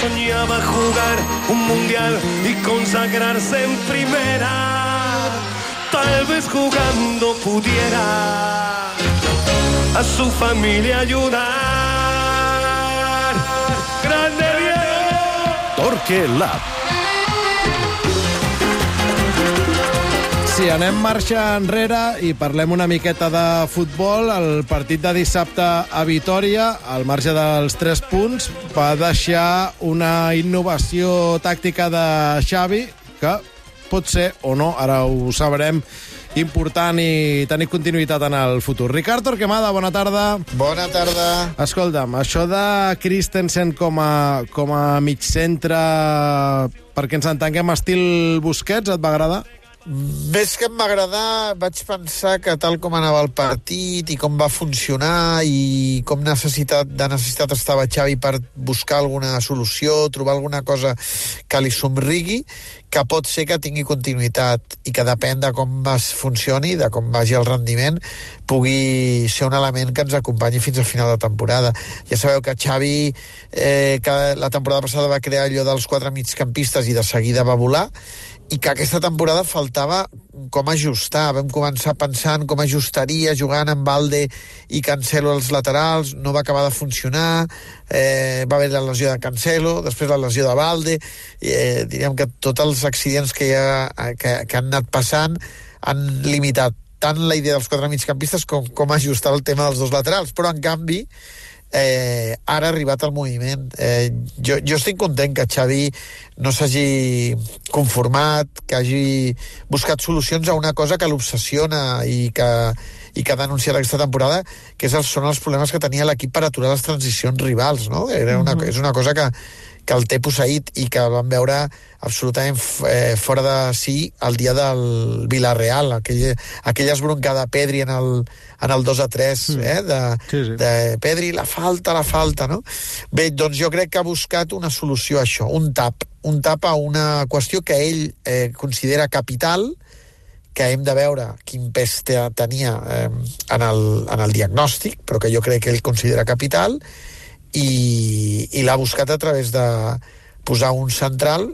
soñaba jugar un mundial y consagrarse en primera. Tal vez jugando pudiera a su familia ayudar. Grande Diego. Torque Lab. Sí, anem marxa enrere i parlem una miqueta de futbol. El partit de dissabte a Vitoria, al marge dels 3 punts, va deixar una innovació tàctica de Xavi que pot ser o no, ara ho sabrem, important i tenir continuïtat en el futur. Ricard Torquemada, bona tarda. Bona tarda. Escolta'm, això de Christensen com a, com a mig centre perquè ens entenguem estil Busquets, et va agradar? Més que em va agradar, vaig pensar que tal com anava el partit i com va funcionar i com necessitat, de necessitat estava Xavi per buscar alguna solució, trobar alguna cosa que li somrigui, que pot ser que tingui continuïtat i que depèn de com es funcioni, de com vagi el rendiment, pugui ser un element que ens acompanyi fins al final de temporada. Ja sabeu que Xavi, eh, que la temporada passada va crear allò dels quatre migcampistes i de seguida va volar, i que aquesta temporada faltava com ajustar. Vam començar pensant com ajustaria jugant amb Valde i Cancelo als laterals, no va acabar de funcionar, eh, va haver la lesió de Cancelo, després la lesió de Valde, eh, diríem que tots els accidents que, ha, que, que han anat passant han limitat tant la idea dels quatre migcampistes com, com ajustar el tema dels dos laterals, però en canvi eh, ara ha arribat el moviment. Eh, jo, jo estic content que Xavi no s'hagi conformat, que hagi buscat solucions a una cosa que l'obsessiona i que, i que ha denunciat aquesta temporada, que és els, són els problemes que tenia l'equip per aturar les transicions rivals. No? Era una, mm -hmm. És una cosa que, que el té posseït i que vam veure absolutament eh, fora de si el dia del Villarreal, aquell, aquella esbroncada de Pedri en el, en el 2 a 3, mm. eh, de, sí, sí. de Pedri, la falta, la falta, no? Bé, doncs jo crec que ha buscat una solució a això, un tap, un tap a una qüestió que ell eh, considera capital, que hem de veure quin pes tenia eh, en, el, en el diagnòstic, però que jo crec que ell considera capital, i, i l'ha buscat a través de posar un central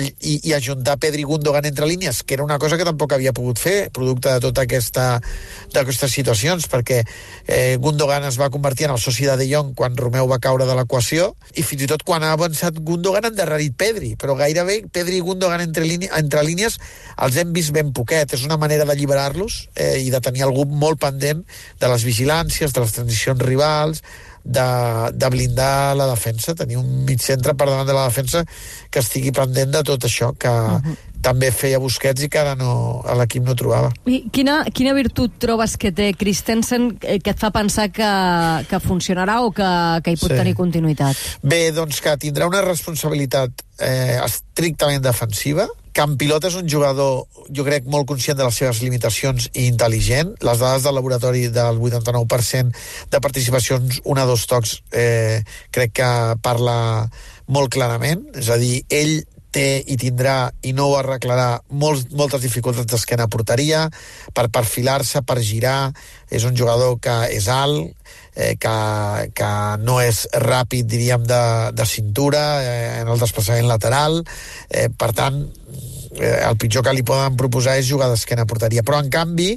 i, i ajuntar Pedri Gundogan entre línies, que era una cosa que tampoc havia pogut fer, producte de tota aquesta d'aquestes situacions, perquè eh, Gundogan es va convertir en el soci de De Jong quan Romeu va caure de l'equació, i fins i tot quan ha avançat Gundogan han endarrerit Pedri, però gairebé Pedri i Gundogan entre, línia, entre línies els hem vist ben poquet, és una manera d'alliberar-los eh, i de tenir algú molt pendent de les vigilàncies, de les transicions rivals, de, de blindar la defensa, tenir un mig centre per davant de la defensa que estigui pendent de tot això, que uh -huh. també feia Busquets i que ara no, l'equip no trobava. I quina, quina virtut trobes que té Christensen eh, que et fa pensar que, que funcionarà o que, que hi pot sí. tenir continuïtat? Bé, doncs que tindrà una responsabilitat eh, estrictament defensiva, pilota és un jugador, jo crec, molt conscient de les seves limitacions i intel·ligent. Les dades del laboratori del 89% de participacions, una o dos tocs, eh, crec que parla molt clarament. És a dir, ell té i tindrà, i no ho arreglarà, molts, moltes dificultats d'esquena a porteria, per perfilar-se, per girar. És un jugador que és alt, eh, que, que no és ràpid, diríem, de, de cintura eh, en el desplaçament lateral. Eh, per tant, eh, el pitjor que li poden proposar és jugar d'esquena a porteria. Però, en canvi,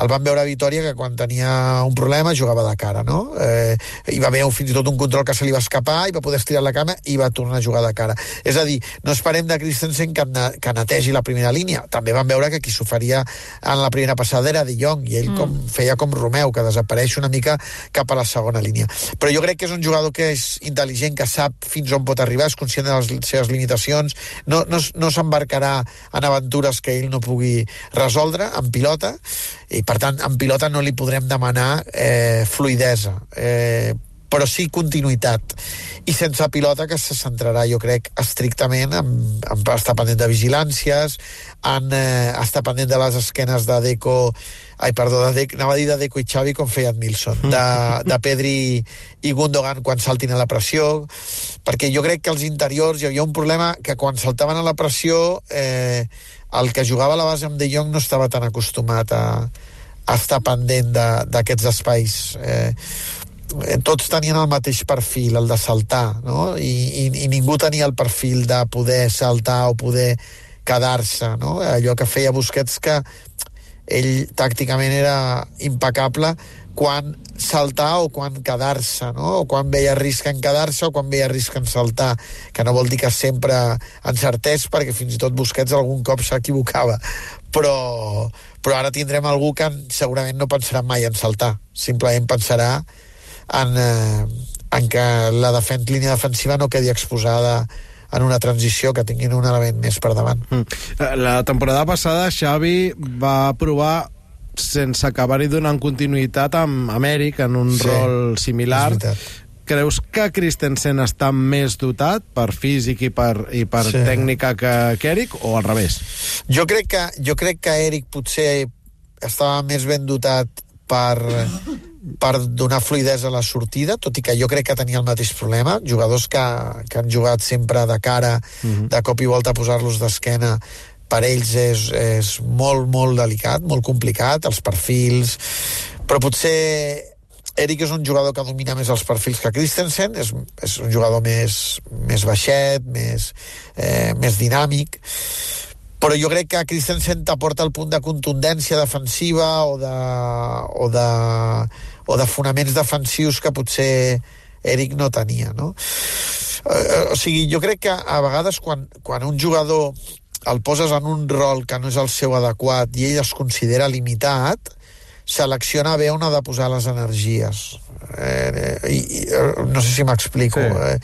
el van veure a Vitoria que quan tenia un problema jugava de cara, no? Eh, hi va haver fins i tot un control que se li va escapar i va poder estirar la cama i va tornar a jugar de cara. És a dir, no esperem de Christensen que, que netegi la primera línia. També van veure que qui s'oferia en la primera passada era De Jong i ell mm. com, feia com Romeu, que desapareix una mica cap a la segona línia. Però jo crec que és un jugador que és intel·ligent, que sap fins on pot arribar, és conscient de les seves limitacions, no, no, no s'embarcarà en aventures que ell no pugui resoldre en pilota i per tant en pilota no li podrem demanar eh, fluidesa eh, però sí continuïtat. I sense pilota que se centrarà jo crec estrictament en, en estar pendent de vigilàncies en eh, estar pendent de les esquenes de Deco ai perdó, de Deco, anava a dir de Deco i Xavi com feia Milson, de, de Pedri i Gundogan quan saltin a la pressió perquè jo crec que als interiors hi havia un problema que quan saltaven a la pressió eh, el que jugava a la base amb De Jong no estava tan acostumat a estar pendent d'aquests espais. Eh, tots tenien el mateix perfil, el de saltar, no? I, i, i ningú tenia el perfil de poder saltar o poder quedar-se, no? Allò que feia Busquets que ell tàcticament era impecable quan saltar o quan quedar-se, no? o quan veia risc en quedar-se o quan veia risc en saltar, que no vol dir que sempre encertés, perquè fins i tot Busquets algun cop s'equivocava, però, però ara tindrem algú que segurament no pensarà mai en saltar, simplement pensarà en, eh, en que la defen línia defensiva no quedi exposada en una transició que tinguin un element més per davant. Mm. La temporada passada Xavi va provar sense acabar-hi donant continuïtat amb Amèric en un sí, rol similar. Creus que Christensen està més dotat per físic i per, i per sí. tècnica que, que Eric o al revés? Jo crec que, jo crec que Eric potser estava més ben dotat per, per donar fluidesa a la sortida, tot i que jo crec que tenia el mateix problema. Jugadors que, que han jugat sempre de cara, uh mhm. -huh. de cop i volta posar-los d'esquena, per ells és, és molt, molt delicat, molt complicat, els perfils, però potser Eric és un jugador que domina més els perfils que Christensen, és, és un jugador més, més baixet, més, eh, més dinàmic, però jo crec que Christensen t'aporta el punt de contundència defensiva o de, o de, o de fonaments defensius que potser Eric no tenia, no? Eh, o sigui, jo crec que a vegades quan, quan un jugador el poses en un rol que no és el seu adequat i ell es considera limitat, selecciona bé on ha de posar les energies. Eh, eh, i, i, eh, no sé si m'explico. Sí. Eh,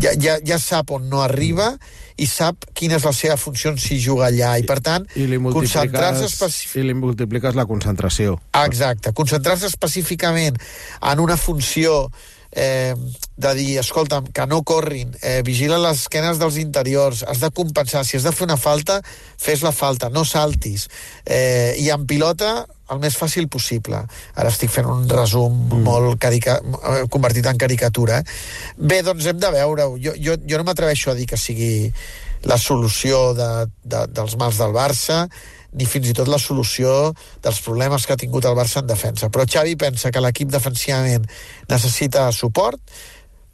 ja, ja, ja sap on no arriba i sap quina és la seva funció si juga allà. I, per tant, concentrar-se específic... I li multipliques la concentració. Exacte. Concentrar-se específicament en una funció eh, de dir, escolta'm, que no corrin, eh, vigila les esquenes dels interiors, has de compensar, si has de fer una falta, fes la falta, no saltis. Eh, I en pilota, el més fàcil possible. Ara estic fent un resum mm. molt carica eh, convertit en caricatura. Eh? Bé, doncs hem de veure-ho. Jo, jo, jo no m'atreveixo a dir que sigui la solució de, de, dels mals del Barça, ni fins i tot la solució dels problemes que ha tingut el Barça en defensa. Però Xavi pensa que l'equip defensivament necessita suport,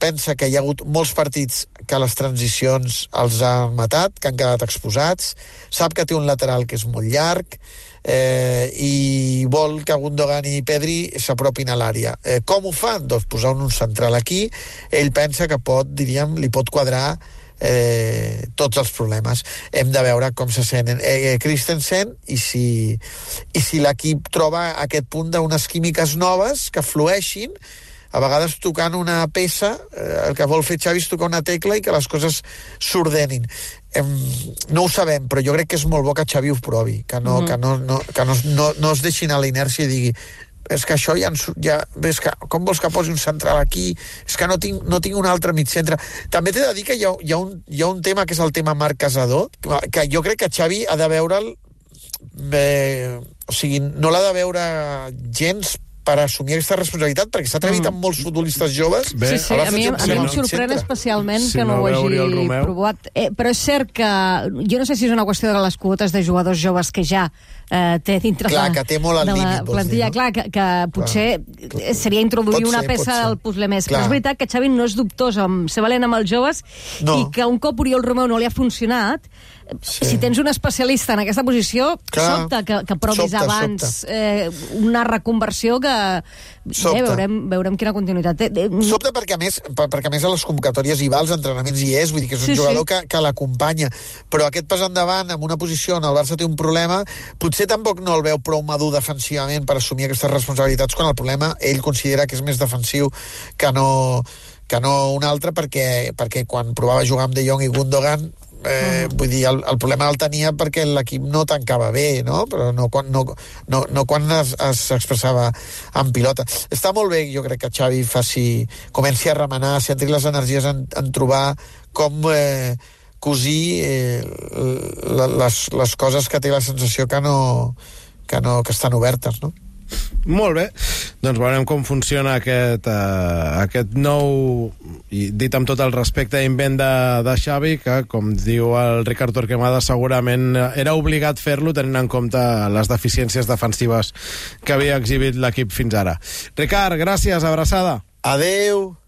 pensa que hi ha hagut molts partits que les transicions els han matat, que han quedat exposats, sap que té un lateral que és molt llarg, eh, i vol que Gundogan i Pedri s'apropin a l'àrea. Eh, com ho fan? Doncs posar un central aquí. Ell pensa que pot, diríem, li pot quadrar eh, tots els problemes. Hem de veure com se sent eh, Christensen i si, i si l'equip troba aquest punt d'unes químiques noves que flueixin a vegades tocant una peça, eh, el que vol fer Xavi és tocar una tecla i que les coses s'ordenin. Em, no ho sabem, però jo crec que és molt bo que Xavi ho provi, que no, mm. que no, no, que no, no, no es deixin a la inèrcia i digui és que això ja, ja ves que, com vols que posi un central aquí? És que no tinc, no tinc un altre mig centre. També t'he de dir que hi ha, hi, ha un, hi ha un tema que és el tema Marc Casador que jo crec que Xavi ha de veure'l eh, o sigui, no l'ha de veure gens per assumir aquesta responsabilitat, perquè s'ha atrevit mm. amb molts futbolistes joves. Bé. Sí, sí, a mi, a mi em sorprèn especialment si que no, no ho hagi provat. Eh, però és cert que, jo no sé si és una qüestió de les quotes de jugadors joves que ja eh, té dintre clar, de, que té molt de la plantilla. Dir, no? Clar, que, que potser clar. seria introduir pot una ser, peça del puzzle més. Clar. Però és veritat que Xavi no és dubtós amb ser valent amb els joves no. i que un cop Oriol Romeu no li ha funcionat, sí. si tens un especialista en aquesta posició, Clar, sobta que, que provis sobta, abans sobta. Eh, una reconversió que eh, veurem, veurem quina continuïtat té. Sobta perquè a, més, perquè a més a les convocatòries hi va, als entrenaments hi és, vull dir que és un sí, jugador sí. que, que l'acompanya, però aquest pas endavant en una posició on el Barça té un problema, potser tampoc no el veu prou madur defensivament per assumir aquestes responsabilitats, quan el problema ell considera que és més defensiu que no, que no un altre perquè, perquè quan provava jugar amb De Jong i Gundogan Eh. Vull dir, el, el problema el tenia perquè l'equip no tancava bé, no? Però no quan, no, no, no quan es, es expressava en pilota. Està molt bé, jo crec que Xavi faci, comenci a remenar, centri les energies en, en trobar com eh, cosir eh, les, les coses que té la sensació que no, que no que estan obertes, no? Molt bé, doncs veurem com funciona aquest, uh, aquest nou, i dit amb tot el respecte, invent de, de Xavi, que, com diu el Ricard Torquemada, segurament era obligat fer-lo tenint en compte les deficiències defensives que havia exhibit l'equip fins ara. Ricard, gràcies, abraçada. Adeu.